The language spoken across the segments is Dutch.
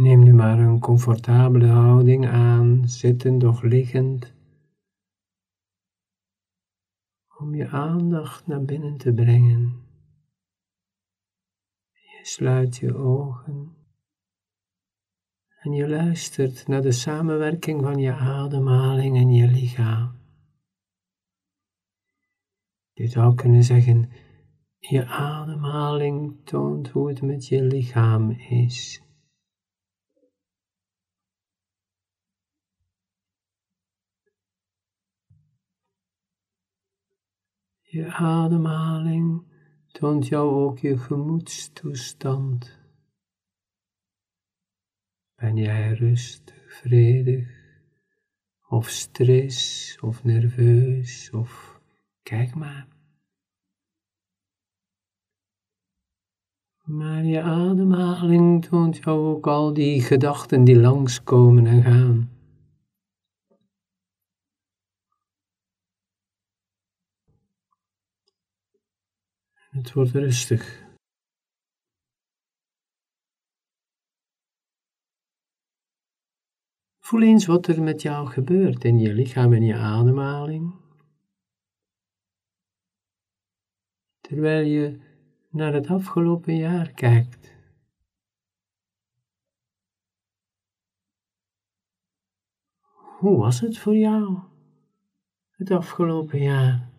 Neem nu maar een comfortabele houding aan, zittend of liggend, om je aandacht naar binnen te brengen. Je sluit je ogen en je luistert naar de samenwerking van je ademhaling en je lichaam. Je zou kunnen zeggen, je ademhaling toont hoe het met je lichaam is. Je ademhaling toont jou ook je gemoedstoestand. Ben jij rustig, vredig, of stress, of nerveus, of kijk maar. Maar je ademhaling toont jou ook al die gedachten die langskomen en gaan. Het wordt rustig. Voel eens wat er met jou gebeurt in je lichaam en je ademhaling. Terwijl je naar het afgelopen jaar kijkt. Hoe was het voor jou het afgelopen jaar?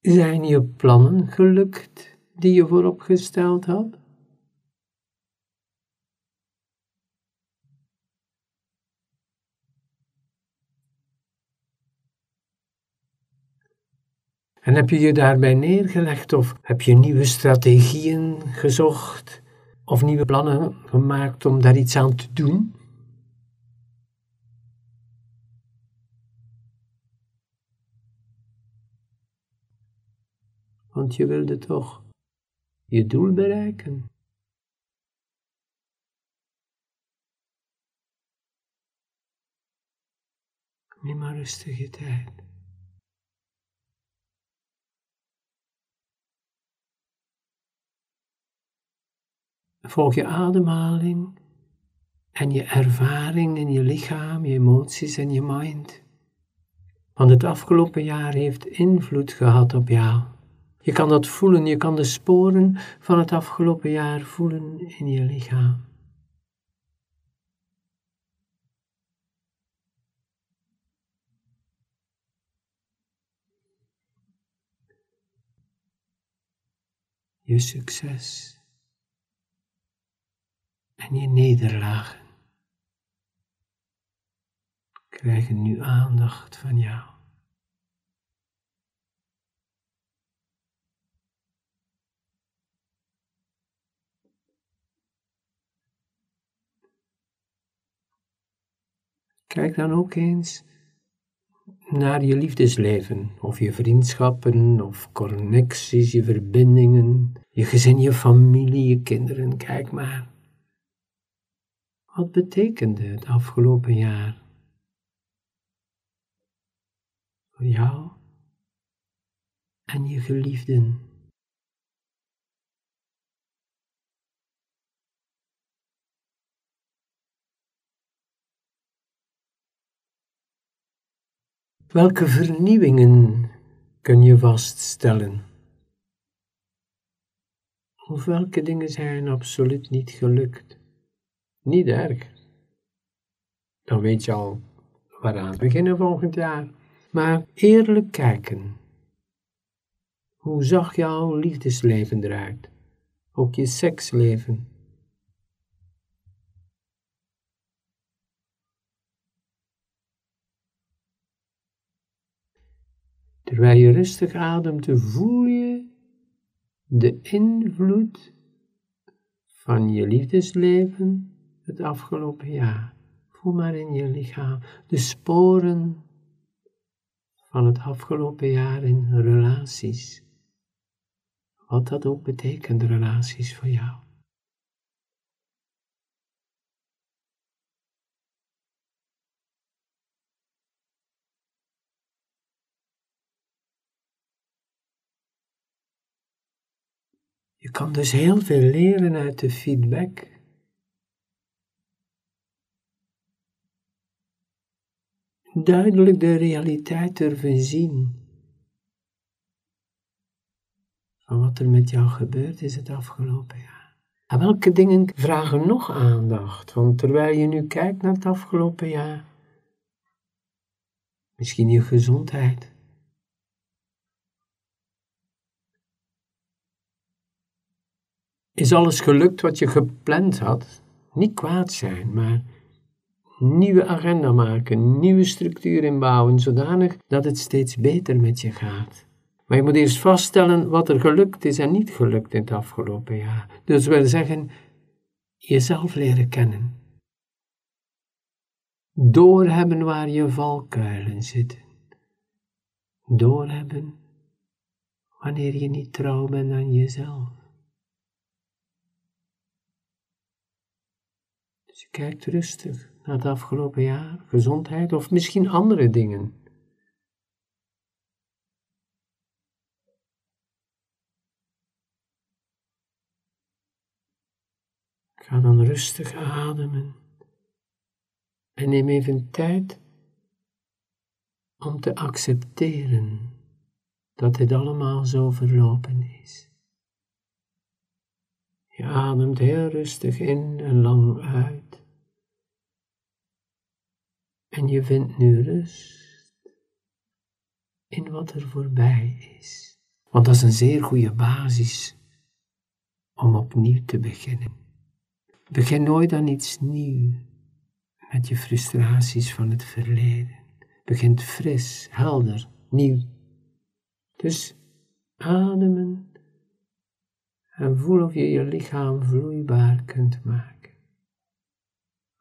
Zijn je plannen gelukt die je vooropgesteld had? En heb je je daarbij neergelegd of heb je nieuwe strategieën gezocht of nieuwe plannen gemaakt om daar iets aan te doen? Want je wilde toch je doel bereiken. Neem maar rustig je tijd. Volg je ademhaling en je ervaring in je lichaam, je emoties en je mind. Want het afgelopen jaar heeft invloed gehad op jou. Je kan dat voelen, je kan de sporen van het afgelopen jaar voelen in je lichaam. Je succes en je nederlagen krijgen nu aandacht van jou. Kijk dan ook eens naar je liefdesleven, of je vriendschappen, of connecties, je verbindingen, je gezin, je familie, je kinderen. Kijk maar. Wat betekende het afgelopen jaar voor jou en je geliefden? Welke vernieuwingen kun je vaststellen? Of welke dingen zijn absoluut niet gelukt? Niet erg. Dan weet je al waaraan beginnen volgend jaar. Maar eerlijk kijken. Hoe zag jouw liefdesleven eruit? Ook je seksleven? Terwijl je rustig ademt, voel je de invloed van je liefdesleven het afgelopen jaar. Voel maar in je lichaam de sporen van het afgelopen jaar in relaties. Wat dat ook betekent, relaties voor jou. Je kan dus heel veel leren uit de feedback. Duidelijk de realiteit durven zien van wat er met jou gebeurd is het afgelopen jaar. En welke dingen vragen nog aandacht? Want terwijl je nu kijkt naar het afgelopen jaar, misschien je gezondheid. Is alles gelukt wat je gepland had? Niet kwaad zijn, maar nieuwe agenda maken, nieuwe structuur inbouwen, zodanig dat het steeds beter met je gaat. Maar je moet eerst vaststellen wat er gelukt is en niet gelukt in het afgelopen jaar. Dus wil zeggen, jezelf leren kennen. Doorhebben waar je valkuilen zitten. Doorhebben wanneer je niet trouw bent aan jezelf. Dus je kijkt rustig naar het afgelopen jaar, gezondheid of misschien andere dingen. Ga dan rustig ademen en neem even tijd om te accepteren dat dit allemaal zo verlopen is. Je ademt heel rustig in en lang uit. En je vindt nu rust in wat er voorbij is. Want dat is een zeer goede basis om opnieuw te beginnen. Begin nooit aan iets nieuws met je frustraties van het verleden. Begint fris, helder, nieuw. Dus ademen en voel of je je lichaam vloeibaar kunt maken.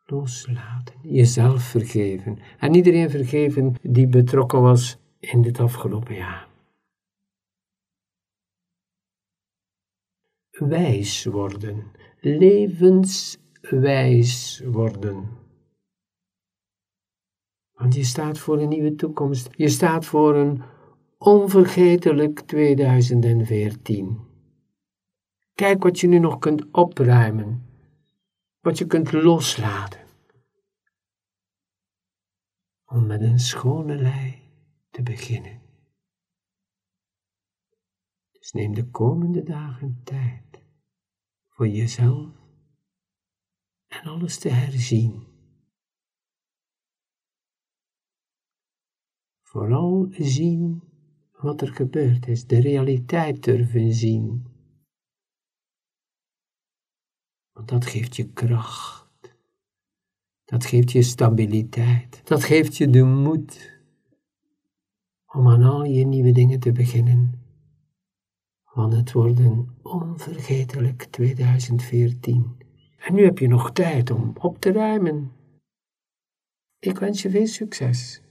Loslaten, jezelf vergeven en iedereen vergeven die betrokken was in dit afgelopen jaar. Wijs worden levenswijs worden. Want je staat voor een nieuwe toekomst. Je staat voor een onvergetelijk 2014. Kijk wat je nu nog kunt opruimen. Wat je kunt loslaten. Om met een schone lei te beginnen. Dus neem de komende dagen tijd voor jezelf en alles te herzien. Vooral zien wat er gebeurd is, de realiteit durven zien. Dat geeft je kracht. Dat geeft je stabiliteit. Dat geeft je de moed om aan al je nieuwe dingen te beginnen want het wordt een onvergetelijk 2014. En nu heb je nog tijd om op te ruimen. Ik wens je veel succes.